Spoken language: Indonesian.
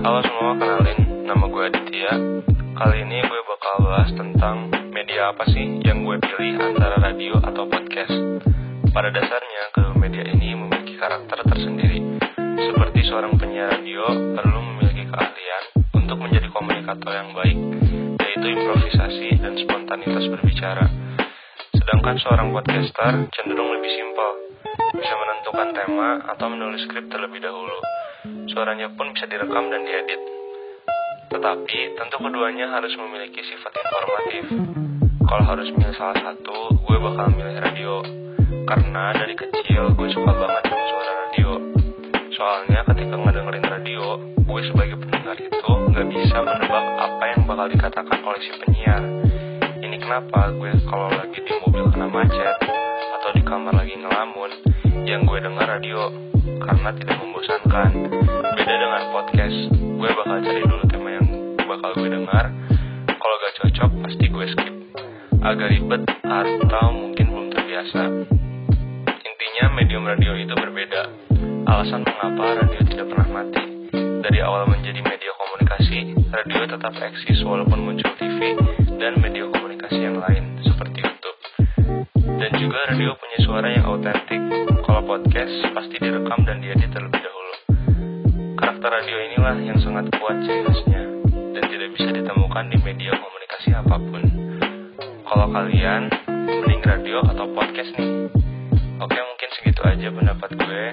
Halo semua, kenalin nama gue Aditya. Kali ini gue bakal bahas tentang media apa sih yang gue pilih antara radio atau podcast. Pada dasarnya, kedua media ini memiliki karakter tersendiri. Seperti seorang penyiar radio perlu memiliki keahlian untuk menjadi komunikator yang baik, yaitu improvisasi dan spontanitas berbicara. Sedangkan seorang podcaster cenderung lebih simpel, bisa menentukan tema atau menulis skrip terlebih dahulu. Suaranya pun bisa direkam dan diedit. Tetapi tentu keduanya harus memiliki sifat informatif. Kalau harus milih salah satu, gue bakal milih radio. Karena dari kecil gue suka banget sama suara radio. Soalnya ketika ngedengerin radio, gue sebagai pendengar itu nggak bisa menebak apa yang bakal dikatakan oleh si penyiar. Ini kenapa gue kalau lagi di mobil kena macet atau di kamar lagi ngelamun, yang gue dengar radio karena tidak membosankan. Beda dengan podcast, gue bakal cari dulu tema yang bakal gue dengar. Kalau gak cocok, pasti gue skip. Agak ribet atau mungkin belum terbiasa. Intinya medium radio itu berbeda. Alasan mengapa radio tidak pernah mati. Dari awal menjadi media komunikasi, radio tetap eksis walaupun muncul TV dan media komunikasi yang lain seperti juga radio punya suara yang autentik. Kalau podcast pasti direkam dan diedit terlebih dahulu. Karakter radio inilah yang sangat kuat khasnya dan tidak bisa ditemukan di media komunikasi apa pun. Kalau kalian mending radio atau podcast nih? Oke mungkin segitu aja pendapat gue.